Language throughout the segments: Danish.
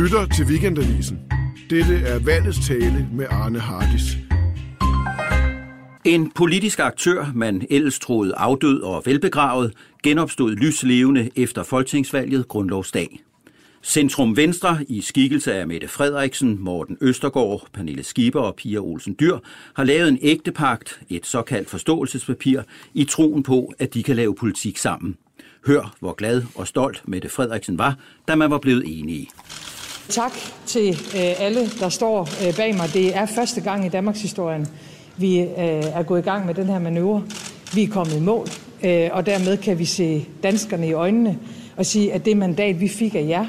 lytter til Weekendavisen. Dette er valgets tale med Arne Hardis. En politisk aktør, man ellers troede afdød og velbegravet, genopstod lyslevende efter folketingsvalget grundlovsdag. Centrum Venstre i skikkelse af Mette Frederiksen, Morten Østergaard, Pernille Skipper og Pia Olsen Dyr har lavet en ægtepagt, et såkaldt forståelsespapir, i troen på, at de kan lave politik sammen. Hør, hvor glad og stolt Mette Frederiksen var, da man var blevet enige. Tak til øh, alle, der står øh, bag mig. Det er første gang i Danmarks historie, vi øh, er gået i gang med den her manøvre. Vi er kommet i mål, og dermed kan vi se danskerne i øjnene og sige, at det mandat, vi fik af jer,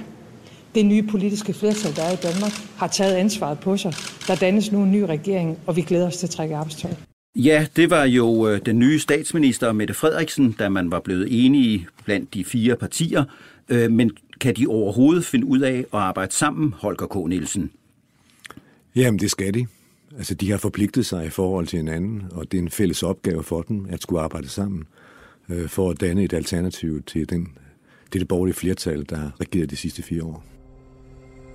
det nye politiske flertal, der er i Danmark, har taget ansvaret på sig. Der dannes nu en ny regering, og vi glæder os til at trække arbejdstøj. Ja, det var jo den nye statsminister Mette Frederiksen, da man var blevet enige blandt de fire partier. Men kan de overhovedet finde ud af at arbejde sammen, Holger K. Nielsen? Jamen, det skal de. Altså, de har forpligtet sig i forhold til hinanden, og det er en fælles opgave for dem at skulle arbejde sammen øh, for at danne et alternativ til den, det, det borgerlige flertal, der har regeret de sidste fire år.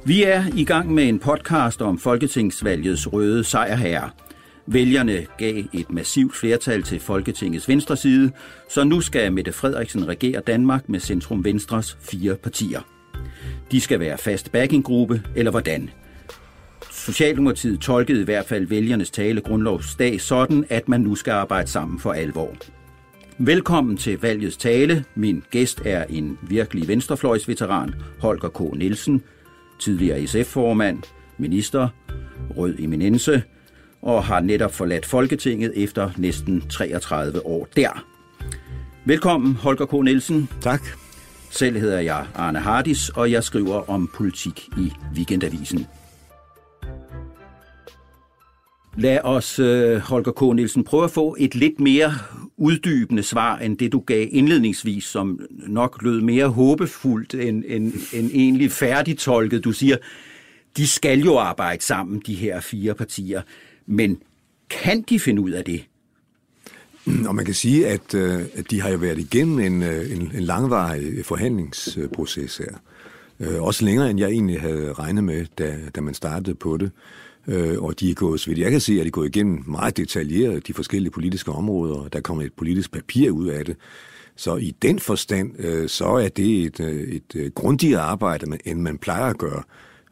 Vi er i gang med en podcast om Folketingsvalgets røde sejrherre. Vælgerne gav et massivt flertal til Folketingets venstre side, så nu skal Mette Frederiksen regere Danmark med Centrum Venstres fire partier. De skal være fast backinggruppe, eller hvordan? Socialdemokratiet tolkede i hvert fald vælgernes tale grundlovsdag sådan, at man nu skal arbejde sammen for alvor. Velkommen til valgets tale. Min gæst er en virkelig venstrefløjsveteran, Holger K. Nielsen, tidligere SF-formand, minister, rød eminence, og har netop forladt Folketinget efter næsten 33 år der. Velkommen, Holger K. Nielsen. Tak. Selv hedder jeg Arne Hardis, og jeg skriver om politik i Weekendavisen. Lad os, øh, Holger K. Nielsen, prøve at få et lidt mere uddybende svar end det, du gav indledningsvis, som nok lød mere håbefuldt end, end, end egentlig færdigtolket. Du siger, de skal jo arbejde sammen, de her fire partier. Men kan de finde ud af det? Og man kan sige, at, øh, at de har jo været igennem en, øh, en, en langvarig forhandlingsproces her. Øh, også længere, end jeg egentlig havde regnet med, da, da man startede på det. Øh, og de er gået, så vidt jeg kan se, at de er gået igennem meget detaljeret de forskellige politiske områder, og der kommer et politisk papir ud af det. Så i den forstand, så er det et, et grundigere arbejde, end man plejer at gøre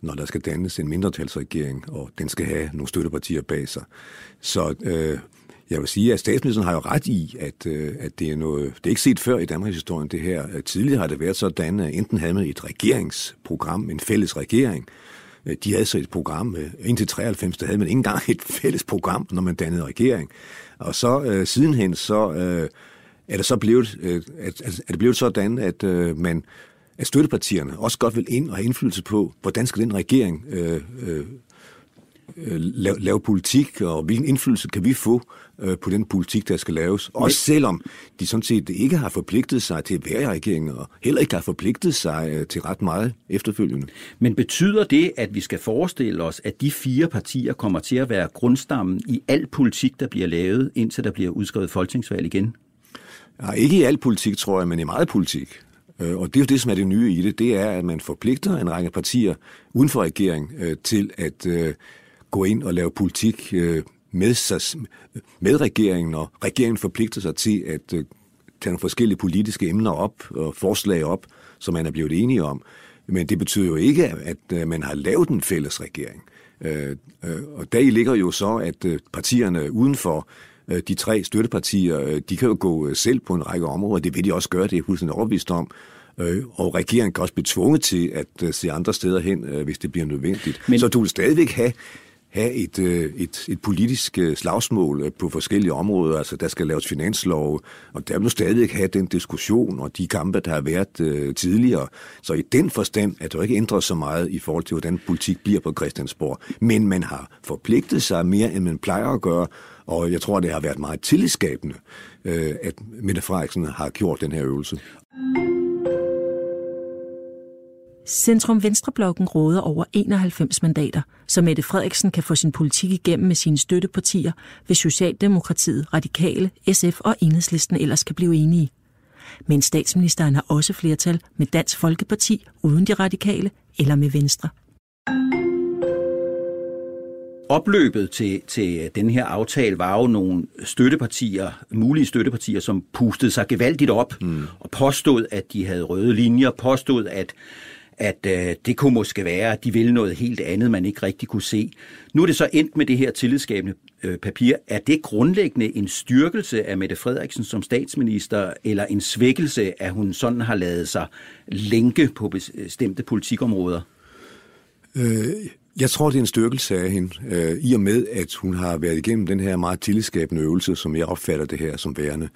når der skal dannes en mindretalsregering, og den skal have nogle støttepartier bag sig. Så øh, jeg vil sige, at statsministeren har jo ret i, at, øh, at det er noget, det er ikke set før i Danmarks historie, det her. Tidligere har det været sådan, at enten havde man et regeringsprogram, en fælles regering, øh, de havde så et program, øh, indtil 93, der havde man ikke engang et fælles program, når man dannede regering. Og så øh, sidenhen, så øh, er det så blevet, øh, at, er det blevet sådan, at øh, man at støttepartierne også godt vil ind og have indflydelse på, hvordan skal den regering øh, øh, lave, lave politik, og hvilken indflydelse kan vi få øh, på den politik, der skal laves. Også selvom de sådan set ikke har forpligtet sig til at være i regeringen, og heller ikke har forpligtet sig øh, til ret meget efterfølgende. Men betyder det, at vi skal forestille os, at de fire partier kommer til at være grundstammen i al politik, der bliver lavet, indtil der bliver udskrevet folketingsvalg igen? Ja, ikke i al politik, tror jeg, men i meget politik. Øh, og det er jo det, som er det nye i det, det er, at man forpligter en række partier uden for regering øh, til at øh, gå ind og lave politik med, sig, med regeringen, og regeringen forpligter sig til at tage nogle forskellige politiske emner op og forslag op, som man er blevet enige om. Men det betyder jo ikke, at man har lavet en fælles regering. Og der ligger jo så, at partierne udenfor de tre støttepartier, øh, de kan jo gå øh, selv på en række områder, det vil de også gøre, det er fuldstændig overbevist om. Og regeringen kan også blive tvunget til at se andre steder hen, hvis det bliver nødvendigt. Men... Så du vil stadigvæk have have et, øh, et, et politisk øh, slagsmål øh, på forskellige områder. Altså, der skal laves finanslov, og der må stadig have den diskussion og de kampe, der har været øh, tidligere. Så i den forstand er der ikke ændret så meget i forhold til, hvordan politik bliver på Christiansborg. Men man har forpligtet sig mere, end man plejer at gøre, og jeg tror, det har været meget tillidsskabende, øh, at Mette Frederiksen har gjort den her øvelse. Centrum Venstreblokken råder over 91 mandater, så Mette Frederiksen kan få sin politik igennem med sine støttepartier, hvis Socialdemokratiet, Radikale, SF og Enhedslisten ellers kan blive enige. Men statsministeren har også flertal med Dansk Folkeparti uden de radikale eller med Venstre. Opløbet til, til den her aftale var jo nogle støttepartier, mulige støttepartier, som pustede sig gevaldigt op mm. og påstod, at de havde røde linjer, påstod, at at øh, det kunne måske være, at de ville noget helt andet, man ikke rigtig kunne se. Nu er det så endt med det her tillidsskabende øh, papir. Er det grundlæggende en styrkelse af Mette Frederiksen som statsminister, eller en svækkelse, at hun sådan har lavet sig lænke på bestemte politikområder? Øh, jeg tror, det er en styrkelse af hende, øh, i og med, at hun har været igennem den her meget tillidsskabende øvelse, som jeg opfatter det her som værende.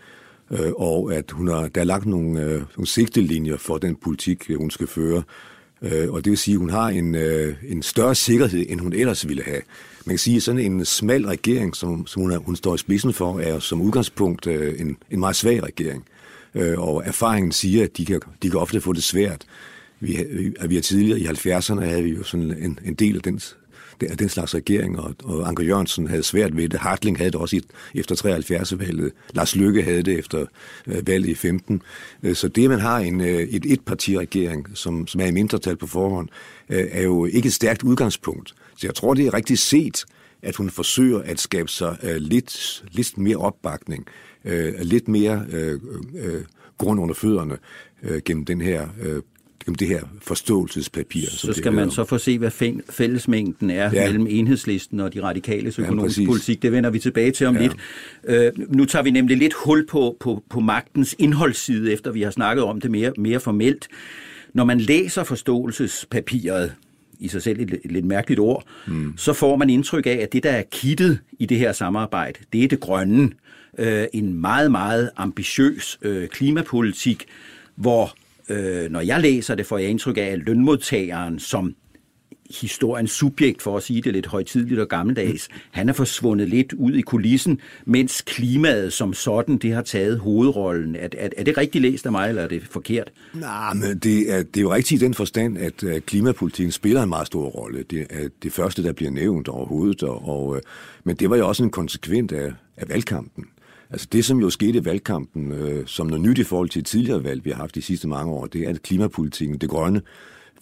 Øh, og at hun har, der er lagt nogle, øh, nogle sigtelinjer for den politik, øh, hun skal føre. Øh, og det vil sige, at hun har en, øh, en større sikkerhed, end hun ellers ville have. Man kan sige, at sådan en smal regering, som, som hun, er, hun står i spidsen for, er som udgangspunkt øh, en, en meget svag regering. Øh, og erfaringen siger, at de kan, de kan ofte få det svært. Vi, vi har tidligere i 70'erne havde vi jo sådan en, en del af den af den slags regering, og, og Anker Jørgensen havde svært ved det. Hartling havde det også i, efter 73-valget. Lars Lykke havde det efter øh, valget i 15. Øh, så det, man har en, øh, et etpartiregering, som, som er i mindretal på forhånd, øh, er jo ikke et stærkt udgangspunkt. Så jeg tror, det er rigtig set, at hun forsøger at skabe sig øh, lidt, lidt mere opbakning, øh, lidt mere øh, øh, grund under fødderne øh, gennem den her øh, om det her forståelsespapir. Så skal man så få se, hvad fællesmængden er ja. mellem enhedslisten og de radikale økonomiske ja, politik. Det vender vi tilbage til om ja. lidt. Øh, nu tager vi nemlig lidt hul på, på, på magtens indholdsside, efter vi har snakket om det mere, mere formelt. Når man læser forståelsespapiret, i sig selv et, et lidt mærkeligt ord, mm. så får man indtryk af, at det, der er kittet i det her samarbejde, det er det grønne. Øh, en meget, meget ambitiøs øh, klimapolitik, hvor øh, når jeg læser det, får jeg indtryk af, at lønmodtageren som historiens subjekt, for at sige det lidt højtidligt og gammeldags, han er forsvundet lidt ud i kulissen, mens klimaet som sådan, det har taget hovedrollen. Er, er, er det rigtigt læst af mig, eller er det forkert? Nej, men det er, det er jo rigtigt i den forstand, at klimapolitikken spiller en meget stor rolle. Det er det første, der bliver nævnt overhovedet, og, og, øh, men det var jo også en konsekvent af, af valgkampen. Altså det, som jo skete i valgkampen, øh, som noget nyt i forhold til tidligere valg, vi har haft de sidste mange år, det er, at klimapolitikken, det grønne,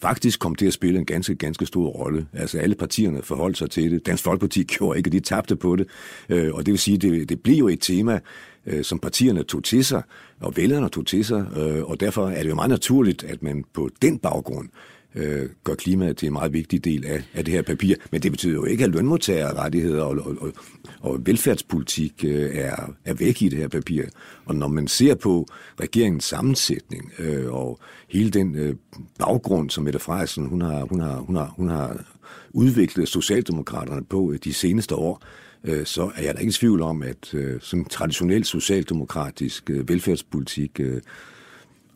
faktisk kom til at spille en ganske, ganske stor rolle. Altså alle partierne forholdt sig til det. Dansk Folkeparti gjorde ikke, de tabte på det. Øh, og det vil sige, det, det bliver jo et tema, øh, som partierne tog til sig, og vælgerne tog til sig, øh, og derfor er det jo meget naturligt, at man på den baggrund øh, gør klimaet til en meget vigtig del af, af det her papir. Men det betyder jo ikke, at lønmodtagerrettigheder og, og, og, og velfærdspolitik øh, er, er væk i det her papir. Og når man ser på regeringens sammensætning øh, og hele den øh, baggrund, som Mette Frederiksen hun har, hun har, hun har, hun har udviklet Socialdemokraterne på øh, de seneste år, øh, så er jeg da ikke i tvivl om, at øh, som traditionel socialdemokratisk øh, velfærdspolitik øh,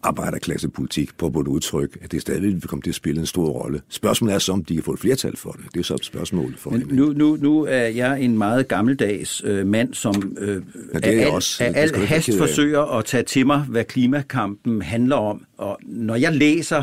arbejderklassepolitik på et udtryk, at det stadig vil komme til at spille en stor rolle. Spørgsmålet er så, om de kan få et flertal for det. Det er så et spørgsmål for Men nu, nu, nu er jeg en meget gammeldags øh, mand, som øh, ja, er, er, også, er al hast forsøger at tage til mig, hvad klimakampen handler om. Og når jeg læser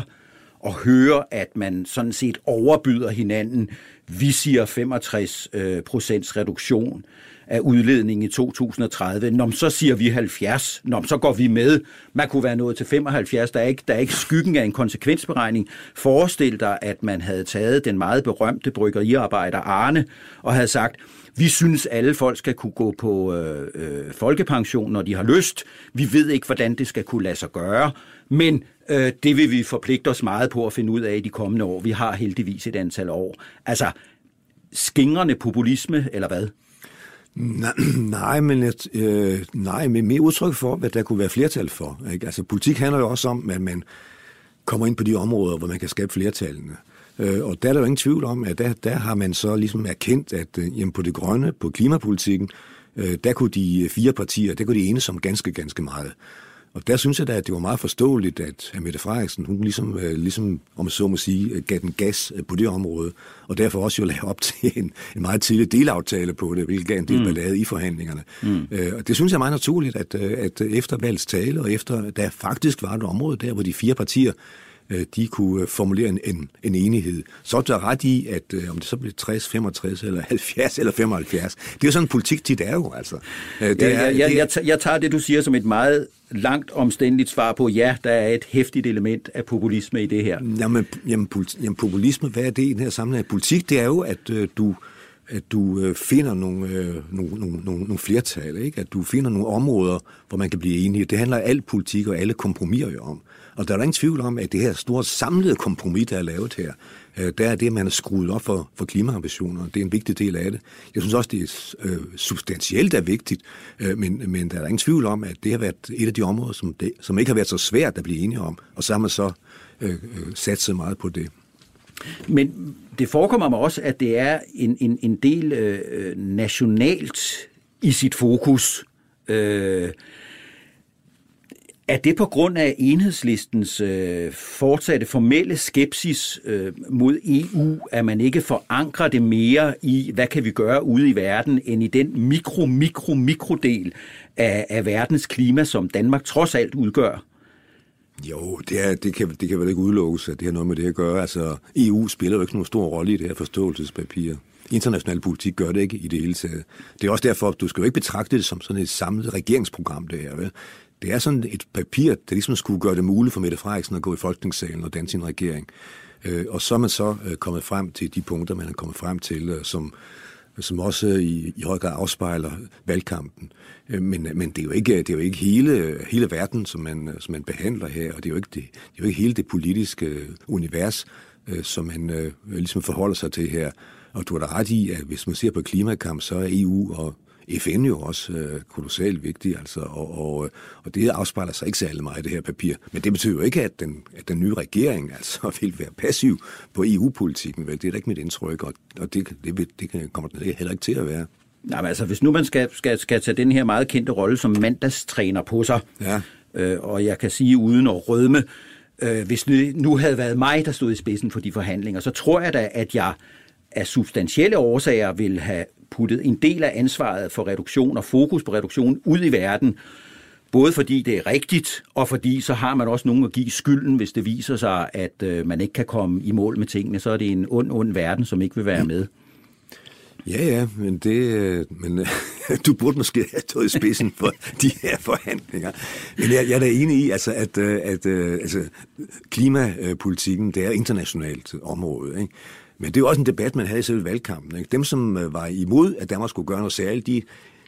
og hører, at man sådan set overbyder hinanden, vi siger 65 øh, procents reduktion, af udledningen i 2030. Nå, så siger vi 70. Nå, så går vi med. Man kunne være nået til 75. Der er ikke, der er ikke skyggen af en konsekvensberegning. Forestil dig, at man havde taget den meget berømte bryggeriarbejder Arne og havde sagt, vi synes, alle folk skal kunne gå på øh, øh, folkepension, når de har lyst. Vi ved ikke, hvordan det skal kunne lade sig gøre, men øh, det vil vi forpligte os meget på at finde ud af i de kommende år. Vi har heldigvis et antal år. Altså, skingrende populisme, eller hvad? Nej, nej, men, et, øh, nej, men mere udtryk for, hvad der kunne være flertal for. Ikke? Altså, politik handler jo også om, at man kommer ind på de områder, hvor man kan skabe flertallene. Øh, og der er der jo ingen tvivl om, at der, der har man så ligesom erkendt, at øh, jamen, på det grønne, på klimapolitikken, øh, der kunne de fire partier, der kunne de enes om ganske, ganske meget. Og der synes jeg da, at det var meget forståeligt, at Mette Frederiksen, hun ligesom, øh, ligesom om så må sige, øh, gav den gas øh, på det område, og derfor også jo lagde op til en, en meget tidlig delaftale på det, hvilket gav en del mm. ballade i forhandlingerne. Mm. Og det synes jeg er meget naturligt, at, at efter valgets tale, og efter der faktisk var et område der, hvor de fire partier de kunne formulere en, en, en enighed. Så er der ret i, at om det så bliver 60, 65 eller 70 eller 75, det er jo sådan en politik tit er jo, altså. Det er, ja, ja, jeg, jeg tager det, du siger, som et meget langt omstændigt svar på, ja, der er et hæftigt element af populisme i det her. Jamen, jamen, jamen populisme, hvad er det i den her sammenhæng? Politik, det er jo, at øh, du at du øh, finder nogle, øh, nogle, nogle, nogle, nogle flertal, ikke? at du finder nogle områder, hvor man kan blive enige. Det handler alt politik og alle kompromiser jo om. Og der er ingen tvivl om, at det her store samlede kompromis, der er lavet her, øh, der er det, at man har skruet op for, for klimaambitioner. Det er en vigtig del af det. Jeg synes også, det er øh, substantielt er vigtigt, øh, men, men der er ingen tvivl om, at det har været et af de områder, som, det, som ikke har været så svært at blive enige om. Og så har man så øh, øh sat sig meget på det. Men det forekommer mig også, at det er en, en, en del øh, nationalt i sit fokus. Øh, er det på grund af enhedslistens øh, fortsatte formelle skepsis øh, mod EU, at man ikke forankrer det mere i, hvad kan vi gøre ude i verden, end i den mikro, mikro, mikrodel af, af verdens klima, som Danmark trods alt udgør? Jo, det, er, det, kan, det kan vel ikke udelukkes, at det har noget med det at gøre. Altså, EU spiller jo ikke nogen stor rolle i det her forståelsespapir. International politik gør det ikke i det hele taget. Det er også derfor, at du skal jo ikke betragte det som sådan et samlet regeringsprogram, det her. Vel? Det er sådan et papir, der ligesom skulle gøre det muligt for Mette Frederiksen at gå i folketingssalen og danne sin regering. Øh, og så er man så øh, kommet frem til de punkter, man er kommet frem til, øh, som, som også i, i høj grad afspejler valgkampen. Øh, men, men det er jo ikke, det er jo ikke hele, hele verden, som man, som man behandler her, og det er jo ikke, det, det er jo ikke hele det politiske øh, univers, øh, som man ligesom forholder sig til her. Og du har da ret i, at hvis man ser på klimakamp, så er EU og FN jo også øh, kolossalt vigtig, altså, og, og, og det afspejler sig ikke særlig meget i det her papir. Men det betyder jo ikke, at den, at den nye regering altså, vil være passiv på EU-politikken. Vel? Det er da ikke mit indtryk, og, og det, det, det kommer den heller ikke til at være. Nej, men altså, hvis nu man skal, skal, skal tage den her meget kendte rolle som mandagstræner på sig, ja. øh, og jeg kan sige uden at rødme, øh, hvis det nu havde været mig, der stod i spidsen for de forhandlinger, så tror jeg da, at jeg af substantielle årsager vil have puttet en del af ansvaret for reduktion og fokus på reduktion ud i verden, både fordi det er rigtigt, og fordi så har man også nogen at give skylden, hvis det viser sig, at øh, man ikke kan komme i mål med tingene. Så er det en ond, ond verden, som ikke vil være med. Ja, ja, men det, øh, men du burde måske have stået i spidsen for de her forhandlinger. Men jeg, jeg er da enig i, altså, at, øh, at altså, klimapolitikken, det er internationalt område. Ikke? Men det er jo også en debat, man havde i selve valgkampen. Ikke? Dem, som øh, var imod, at Danmark skulle gøre noget særligt, de,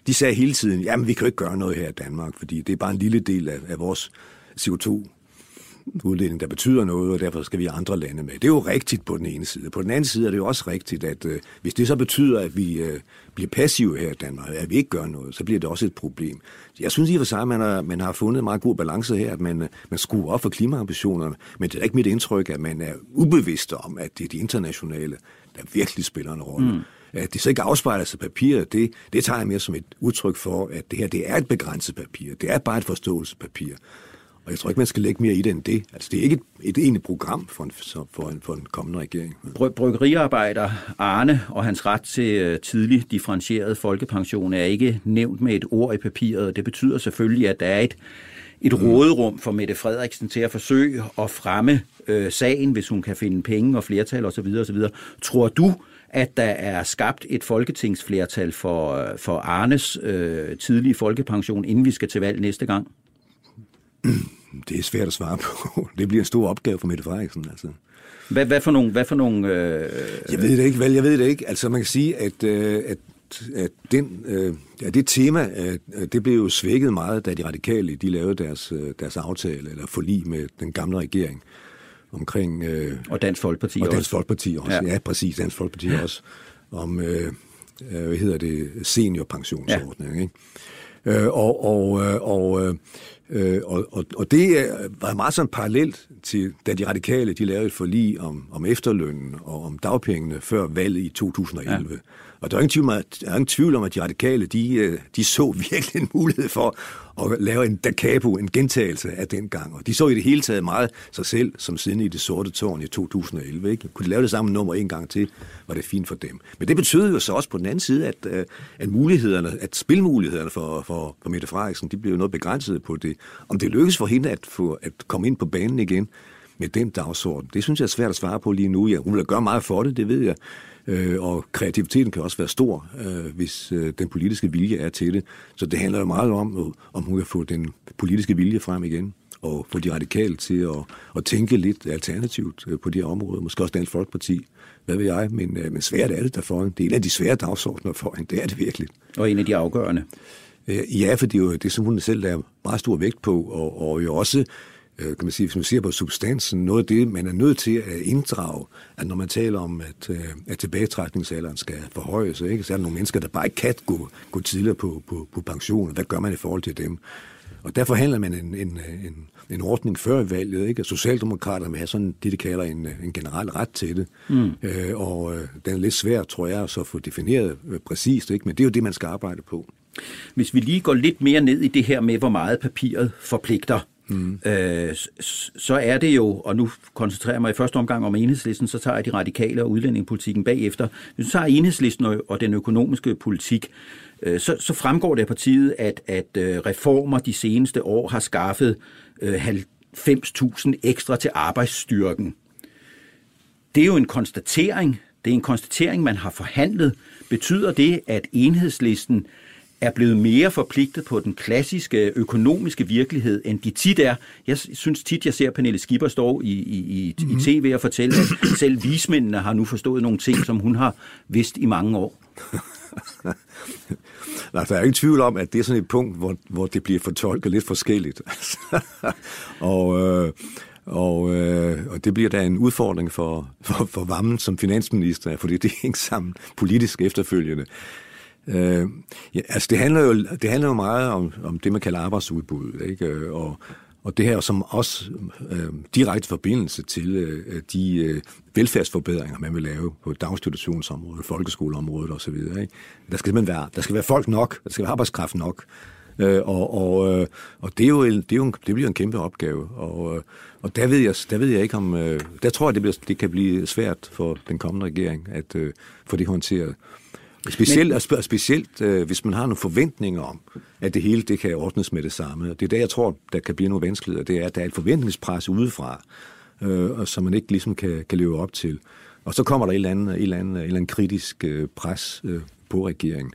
de sagde hele tiden, jamen vi kan jo ikke gøre noget her i Danmark, fordi det er bare en lille del af, af vores CO2 udledning, der betyder noget, og derfor skal vi andre lande med. Det er jo rigtigt på den ene side. På den anden side er det jo også rigtigt, at øh, hvis det så betyder, at vi øh, bliver passive her i Danmark, at vi ikke gør noget, så bliver det også et problem. Jeg synes i og for sig, at man har, man har fundet en meget god balance her, at man, øh, man skruer op for klimaambitionerne, men det er ikke mit indtryk, at man er ubevidst om, at det er de internationale, der virkelig spiller en rolle. Mm. At det så ikke afspejler sig papiret, det, det tager jeg mere som et udtryk for, at det her det er et begrænset papir. Det er bare et forståelsespapir. Og jeg tror ikke, man skal lægge mere i det end det. Altså, det er ikke et, et egentligt program for en, for, en, for en kommende regering. Bryggeriarbejder Arne og hans ret til øh, tidlig differentieret folkepension er ikke nævnt med et ord i papiret. Det betyder selvfølgelig, at der er et, et mm. råderum for Mette Frederiksen til at forsøge at fremme øh, sagen, hvis hun kan finde penge og flertal osv. osv. Tror du, at der er skabt et folketingsflertal for, øh, for Arnes øh, tidlige folkepension, inden vi skal til valg næste gang? Det er svært at svare på. Det bliver en stor opgave for Mette Frederiksen. Altså. Hvad, hvad for nogle... Hvad for nogle øh... Jeg ved det ikke, vel, jeg ved det ikke. Altså man kan sige, at, øh, at, at den, øh, ja, det tema, øh, det blev jo svækket meget, da de radikale de lavede deres, øh, deres aftale, eller forlig med den gamle regering omkring... Øh, og Dansk Folkeparti og også. Dansk Folkeparti også, ja, ja præcis, Dansk Folkeparti ja. også. Om, øh, hvad hedder det, seniorpensionsordning, ja. ikke? Øh, og, og, øh, og, øh, og, og, og det var meget sådan parallelt til, da de radikale de lavede et forlig om, om efterlønnen og om dagpengene før valget i 2011. Ja. Og der er ingen tvivl, om, der er ingen tvivl om, at de radikale, de, øh, de så virkelig en mulighed for at lave en da capo, en gentagelse af den gang. Og de så i det hele taget meget sig selv som siden i det sorte tårn i 2011. Ikke? Kunne de lave det samme nummer en gang til, var det fint for dem. Men det betød jo så også på den anden side, at, øh, at mulighederne, at spilmulighederne for, for, for Mette Frederiksen, de blev noget begrænset på det. Om det lykkedes for hende at, få, at komme ind på banen igen, med den dagsorden? Det synes jeg er svært at svare på lige nu. Ja, hun vil gøre meget for det, det ved jeg. Øh, og kreativiteten kan også være stor, øh, hvis øh, den politiske vilje er til det. Så det handler jo meget om, om hun kan få den politiske vilje frem igen og få de radikale til at, at tænke lidt alternativt øh, på de her områder. Måske også Dansk Folkeparti, hvad ved jeg, men, øh, men svært er det der foran. Det er en af de svære dagsordner foran, det er det virkelig. Og en af de afgørende. Øh, ja, for det er jo det, som hun selv er meget stor vægt på, og, og jo også kan man sige, hvis man ser på substansen, noget af det, man er nødt til at inddrage, at når man taler om, at, at tilbagetrækningsalderen skal forhøjes, ikke, så er der nogle mennesker, der bare ikke kan gå, gå tidligere på, på, på pension, hvad gør man i forhold til dem? Og der forhandler man en, en, en, en ordning før valget, ikke? Socialdemokraterne vil have sådan det, de kalder en, en generel ret til det. Mm. Øh, og øh, den er lidt svær, tror jeg, at så få defineret øh, præcist, ikke? men det er jo det, man skal arbejde på. Hvis vi lige går lidt mere ned i det her med, hvor meget papiret forpligter, Mm. Øh, så er det jo, og nu koncentrerer jeg mig i første omgang om enhedslisten, så tager jeg de radikale og udlændingepolitikken bagefter. Hvis du tager enhedslisten og den økonomiske politik, øh, så, så fremgår det af partiet, at, at øh, reformer de seneste år har skaffet øh, 90.000 ekstra til arbejdsstyrken. Det er jo en konstatering. Det er en konstatering, man har forhandlet. Betyder det, at enhedslisten er blevet mere forpligtet på den klassiske økonomiske virkelighed, end de tit er. Jeg synes tit, jeg ser Pernille Skipper stå i, i, i, mm-hmm. i mhm. tv og fortælle, at selv vismændene har nu forstået nogle ting, som hun har vidst i mange år. Nej, der er ingen tvivl om, at det er sådan et punkt, hvor, hvor det bliver fortolket lidt forskelligt. og, øh, og, øh, og det bliver da en udfordring for, for, for Vammen som finansminister, fordi det hænger sammen politisk efterfølgende. Øh, ja, altså det handler jo, det handler jo meget om, om det, man kalder arbejdsudbud, ikke? Øh, og, og det her som også øh, direkte forbindelse til øh, de øh, velfærdsforbedringer, man vil lave på daginstitutionsområdet, folkeskoleområdet osv. Ikke? Der skal simpelthen være, der skal være folk nok, der skal være arbejdskraft nok. Øh, og og, øh, og det, er jo, det, er jo en, det bliver en kæmpe opgave. Og, øh, og der, ved jeg, der ved jeg ikke om... Øh, der tror jeg, det, bliver, det kan blive svært for den kommende regering at øh, få det håndteret. Specielt, Men, specielt øh, hvis man har nogle forventninger om, at det hele det kan ordnes med det samme. Og det er der, jeg tror, der kan blive nogle vanskeligheder. Det er, at der er et forventningspres udefra, øh, som man ikke ligesom kan, kan leve op til. Og så kommer der et eller andet, et eller andet, et eller andet kritisk øh, pres øh, på regeringen.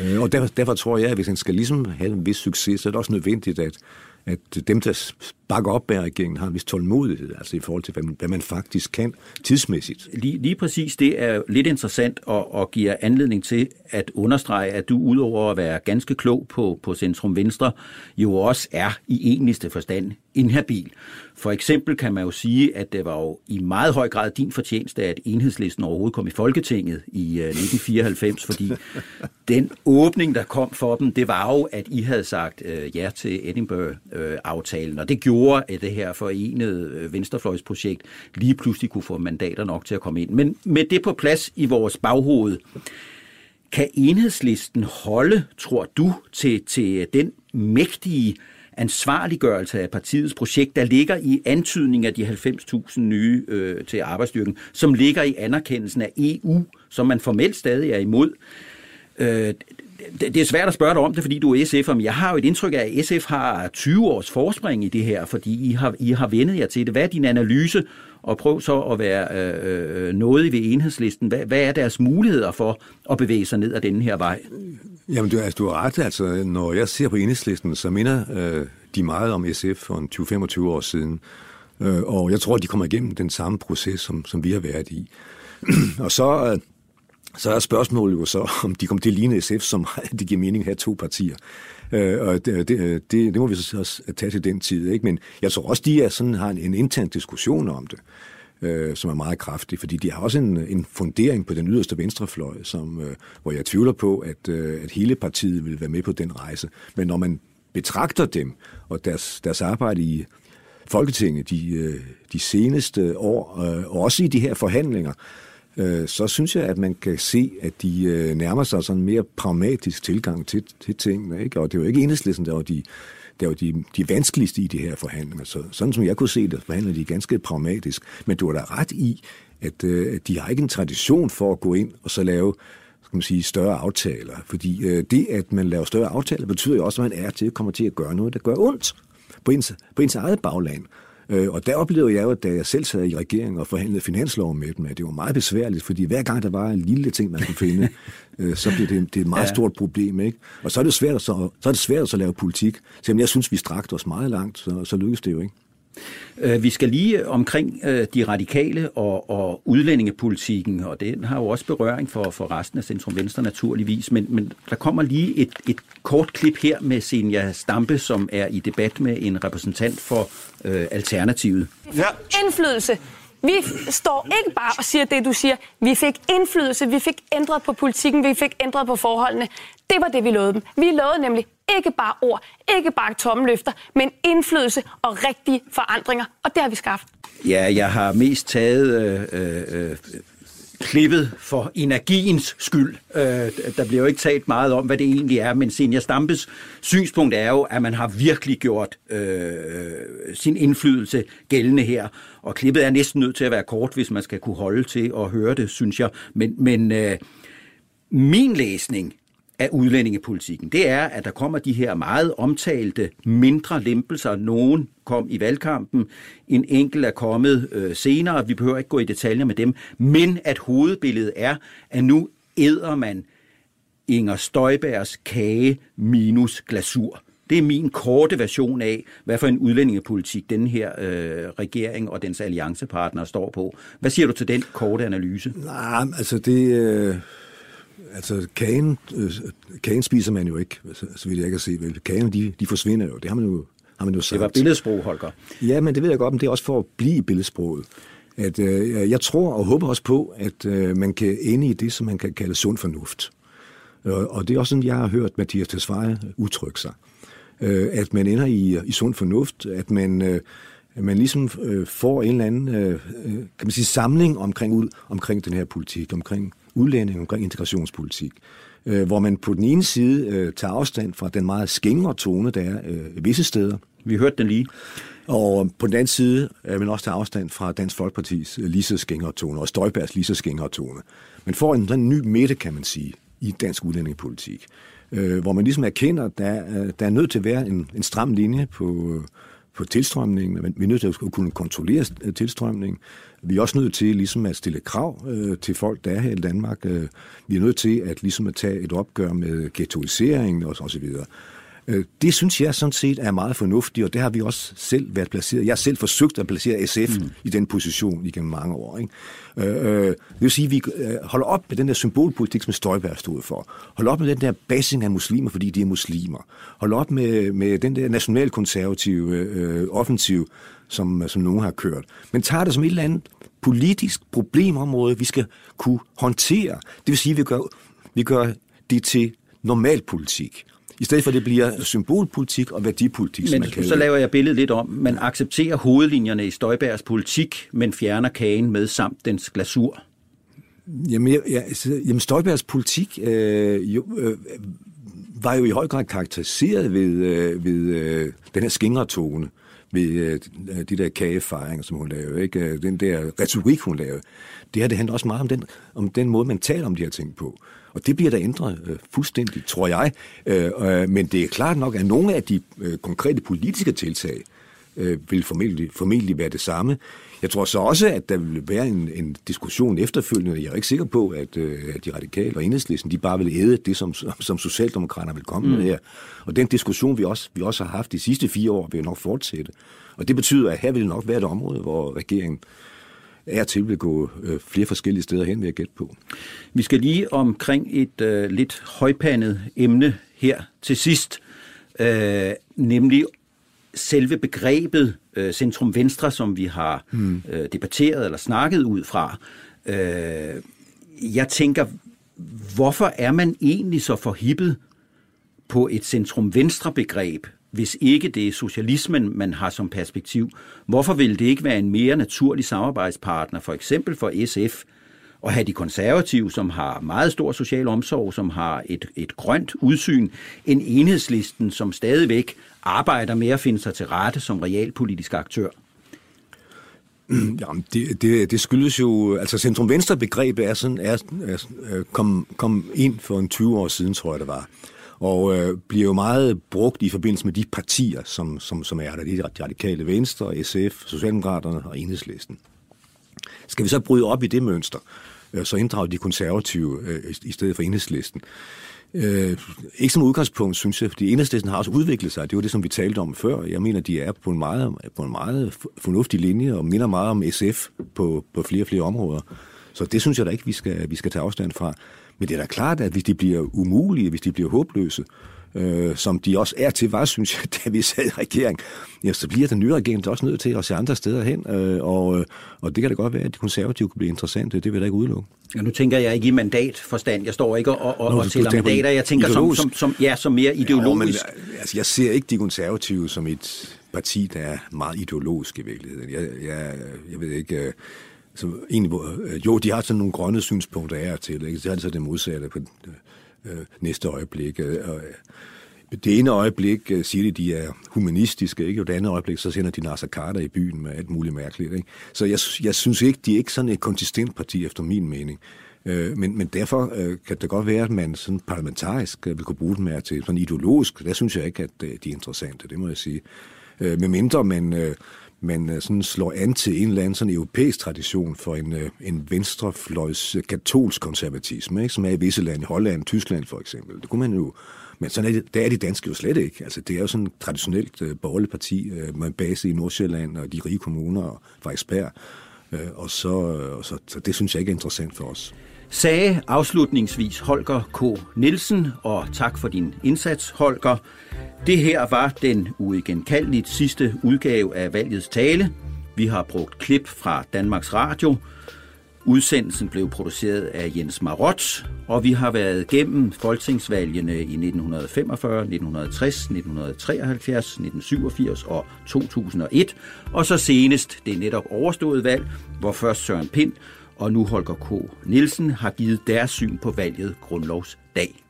Øh, og derfor, derfor tror jeg, at hvis han skal ligesom have en vis succes, så er det også nødvendigt, at at dem, der bakker op af regeringen, har en vis tålmodighed, altså i forhold til, hvad man, hvad man faktisk kan tidsmæssigt. Lige, lige præcis det er lidt interessant og, og giver anledning til at understrege, at du udover at være ganske klog på, på centrum venstre, jo også er i enligste forstand inhabil. For eksempel kan man jo sige, at det var jo i meget høj grad din fortjeneste, at enhedslisten overhovedet kom i Folketinget i 1994, øh, fordi den åbning, der kom for dem, det var jo, at I havde sagt øh, ja til Edinburgh-aftalen, og det gjorde, at det her forenede øh, venstrefløjsprojekt lige pludselig kunne få mandater nok til at komme ind. Men med det på plads i vores baghoved, kan enhedslisten holde, tror du, til, til den mægtige ansvarliggørelse af partiets projekt, der ligger i antydning af de 90.000 nye øh, til arbejdsstyrken, som ligger i anerkendelsen af EU, som man formelt stadig er imod. Øh, det er svært at spørge dig om det, fordi du er SF'er, men jeg har jo et indtryk af, at SF har 20 års forspring i det her, fordi I har, I har vendet jer til det. Hvad er din analyse? Og prøv så at være øh, øh, nådig ved enhedslisten. Hvad, hvad er deres muligheder for at bevæge sig ned ad denne her vej? Jamen, du, altså, du har ret. Altså, når jeg ser på enhedslisten, så minder øh, de meget om SF for 20-25 år siden. Øh, og jeg tror, at de kommer igennem den samme proces, som, som vi har været i. og så... Øh, så er spørgsmålet jo så, om de kommer til at ligne SF, som det giver mening at have to partier. Øh, og det, det, det, det må vi så også tage til den tid. Ikke? Men jeg tror også, de er sådan, har en, en intern diskussion om det, øh, som er meget kraftig, fordi de har også en, en fundering på den yderste venstrefløj, som, øh, hvor jeg tvivler på, at, øh, at hele partiet vil være med på den rejse. Men når man betragter dem og deres, deres arbejde i Folketinget de, øh, de seneste år, øh, og også i de her forhandlinger, øh, så synes jeg, at man kan se, at de øh, nærmer sig sådan en mere pragmatisk tilgang til, til tingene. Ikke? Og det er jo ikke enhedslisten, der var de, der var de, de vanskeligste i de her forhandlinger. Så, sådan som jeg kunne se det, forhandler de ganske pragmatisk. Men du har da ret i, at øh, de har ikke en tradition for at gå ind og så lave skal man sige, større aftaler. Fordi øh, det, at man laver større aftaler, betyder jo også, at man er til, kommer til at gøre noget, der gør ondt på ens, på ens eget bagland. Øh, og der oplevede jeg jo, da jeg selv sad i regeringen og forhandlede finanslov med dem, at det var meget besværligt, fordi hver gang der var en lille ting, man kunne finde, øh, så blev det, det et meget ja. stort problem. Ikke? Og så er det svært at, så, så er det svært at lave politik. Selvom jeg synes, vi strakte os meget langt, så, så lykkedes det jo ikke. Øh, vi skal lige omkring øh, de radikale og, og udlændingepolitikken, og den har jo også berøring for, for resten af Centrum Venstre naturligvis, men, men der kommer lige et, et kort klip her med Senja Stampe, som er i debat med en repræsentant for øh, Alternativet. Ja. Indflydelse. Vi står ikke bare og siger det, du siger. Vi fik indflydelse, vi fik ændret på politikken, vi fik ændret på forholdene. Det var det, vi lovede dem. Vi lovede nemlig ikke bare ord, ikke bare tomme løfter, men indflydelse og rigtige forandringer, og det har vi skaffet. Ja, jeg har mest taget øh, øh, øh klippet for energiens skyld. Øh, der bliver jo ikke talt meget om, hvad det egentlig er, men Senior Stampes synspunkt er jo, at man har virkelig gjort øh, sin indflydelse gældende her. Og klippet er næsten nødt til at være kort, hvis man skal kunne holde til at høre det, synes jeg. Men, men øh, min læsning af udlændingepolitikken, det er, at der kommer de her meget omtalte mindre lempelser. Nogen kom i valgkampen, en enkelt er kommet øh, senere, vi behøver ikke gå i detaljer med dem, men at hovedbilledet er, at nu æder man Inger Støjbergs kage minus glasur. Det er min korte version af, hvad for en udlændingepolitik den her øh, regering og dens alliancepartnere står på. Hvad siger du til den korte analyse? Nej, altså det... Øh altså kagen, øh, kagen spiser man jo ikke, så, så vidt jeg kan se. Vel. Kagen, de, de forsvinder jo. Det har man jo, har man jo sagt. Det var billedsprog, Holger. Ja, men det ved jeg godt, men det er også for at blive billedsproget. At, øh, jeg tror og håber også på, at øh, man kan ende i det, som man kan kalde sund fornuft. Og, og det er også sådan, jeg har hørt Mathias Tesfaye udtrykke sig. Øh, at man ender i, i sund fornuft, at man... Øh, at man ligesom øh, får en eller anden øh, øh kan man sige, samling omkring, ud, omkring den her politik, omkring udlænding, omkring integrationspolitik, øh, hvor man på den ene side øh, tager afstand fra den meget skængere tone, der er øh, visse steder. Vi hørte den lige. Og på den anden side øh, man også tager afstand fra Dansk Folkepartis øh, lige så skængere tone, og Støjbergs lige så skængere tone. Man får en, en ny midte, kan man sige, i dansk udlændingepolitik, øh, hvor man ligesom erkender, at der, øh, der er nødt til at være en, en stram linje på, på tilstrømningen, men vi er nødt til at kunne kontrollere øh, tilstrømningen. Vi er også nødt til ligesom at stille krav øh, til folk, der er her i Danmark. Øh, vi er nødt til at ligesom at tage et opgør med ghettoiseringen og, og så videre. Øh, det synes jeg sådan set er meget fornuftigt, og det har vi også selv været placeret. Jeg har selv forsøgt at placere SF mm. i den position igennem mange år. Ikke? Øh, øh, det vil sige, at vi øh, holder op med den der symbolpolitik, som Støjberg stod for. Hold op med den der basing af muslimer, fordi de er muslimer. Hold op med, med den der nationalkonservative øh, offensiv, som, som nogen har kørt. Men tager det som et eller andet politisk problemområde, vi skal kunne håndtere. Det vil sige, at vi gør, vi gør det til normalpolitik. I stedet for, at det bliver symbolpolitik og værdipolitik, men, man så laver jeg billedet lidt om. Man accepterer hovedlinjerne i Støjbergs politik, men fjerner kagen med samt dens glasur. Jamen, ja, ja, altså, jamen Støjbergs politik øh, jo, øh, var jo i høj grad karakteriseret ved, øh, ved øh, den her skingretone, ved øh, de der kagefejringer, som hun lavede, ikke? den der retorik, hun lavede. Det her det handler også meget om den, om den måde, man taler om de her ting på. Og det bliver der ændret øh, fuldstændig, tror jeg. Øh, øh, men det er klart nok, at nogle af de øh, konkrete politiske tiltag øh, vil formentlig, formentlig være det samme. Jeg tror så også, at der vil være en, en diskussion efterfølgende. Jeg er ikke sikker på, at, øh, at de radikale og enhedslisten, de bare vil æde det, som, som Socialdemokraterne vil komme mm. med her. Og den diskussion, vi også, vi også har haft de sidste fire år, vil nok fortsætte. Og det betyder, at her vil nok være et område, hvor regeringen er til vil gå øh, flere forskellige steder hen, vil jeg gætte på. Vi skal lige omkring et øh, lidt højpandet emne her til sidst, øh, nemlig selve begrebet øh, centrum venstre, som vi har hmm. øh, debatteret eller snakket ud fra. Øh, jeg tænker, hvorfor er man egentlig så forhippet på et centrum venstre begreb, hvis ikke det er socialismen, man har som perspektiv? Hvorfor vil det ikke være en mere naturlig samarbejdspartner, for eksempel for SF, at have de konservative, som har meget stor social omsorg, som har et, et grønt udsyn, en enhedslisten, som stadigvæk arbejder med at finde sig til rette som realpolitisk aktør? Jamen, det, det, det skyldes jo, altså centrum-venstre begrebet er sådan, er, er, øh, kom, kom ind for en 20 år siden, tror jeg det var og øh, bliver jo meget brugt i forbindelse med de partier, som, som, som er der. Det er de radikale venstre, SF, Socialdemokraterne og Enhedslisten. Skal vi så bryde op i det mønster, øh, så inddrage de konservative øh, i stedet for Enhedslisten? Øh, ikke som udgangspunkt, synes jeg, fordi enhedslisten har også udviklet sig. Det var det, som vi talte om før. Jeg mener, de er på en meget, på en meget fornuftig linje og minder meget om SF på, på flere og flere områder. Så det synes jeg da ikke, vi skal, vi skal tage afstand fra. Men det er da klart, at hvis de bliver umulige, hvis de bliver håbløse, øh, som de også er til, var, synes jeg, da vi sad i regering, ja, så bliver den nye regering også nødt til at se andre steder hen, øh, og, øh, og det kan da godt være, at de konservative kan blive interessante, det vil jeg da ikke udelukke. Ja, nu tænker jeg ikke i mandatforstand, jeg står ikke og, og, Nå, og tæller mandater, jeg tænker som, som, som, ja, som mere ideologisk. Ja, men, altså, jeg ser ikke de konservative som et parti, der er meget ideologisk i virkeligheden. Jeg, jeg, jeg ved ikke... Øh, så egentlig, øh, jo, de har sådan nogle grønne synspunkter af til, ikke? så er altså det modsatte på øh, øh næste øjeblik. Øh, øh, det ene øjeblik øh, siger de, de er humanistiske, ikke? og det andet øjeblik, så sender de Nasser Carter i byen med alt muligt mærkeligt. Ikke? Så jeg, jeg synes ikke, de er ikke sådan et konsistent parti, efter min mening. Øh, men, men derfor øh, kan det godt være, at man sådan parlamentarisk øh, vil kunne bruge dem her til sådan ideologisk. Der synes jeg ikke, at øh, de er interessante, det må jeg sige. Øh, med mindre man... Øh, man øh, sådan slår an til en eller anden sådan europæisk tradition for en, øh, en venstrefløjs øh, katolsk konservatisme, ikke? som er i visse lande, Holland, Tyskland for eksempel. Det kunne man jo men sådan er det, der er de danske jo slet ikke. Altså, det er jo sådan et traditionelt øh, borgerligt parti øh, med base i Nordsjælland og de rige kommuner og Frederiksberg. Øh, og så, og så, så det synes jeg ikke er interessant for os. Sagde afslutningsvis Holger K. Nielsen, og tak for din indsats, Holger. Det her var den uigenkaldeligt sidste udgave af valgets tale. Vi har brugt klip fra Danmarks Radio. Udsendelsen blev produceret af Jens Marot, og vi har været gennem folketingsvalgene i 1945, 1960, 1973, 1987 og 2001, og så senest det netop overståede valg, hvor først Søren Pind og nu Holger K. Nielsen har givet deres syn på valget grundlovsdag.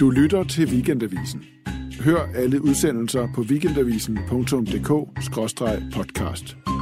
Du lytter til Weekendavisen. Hør alle udsendelser på weekendavisen.dk-podcast.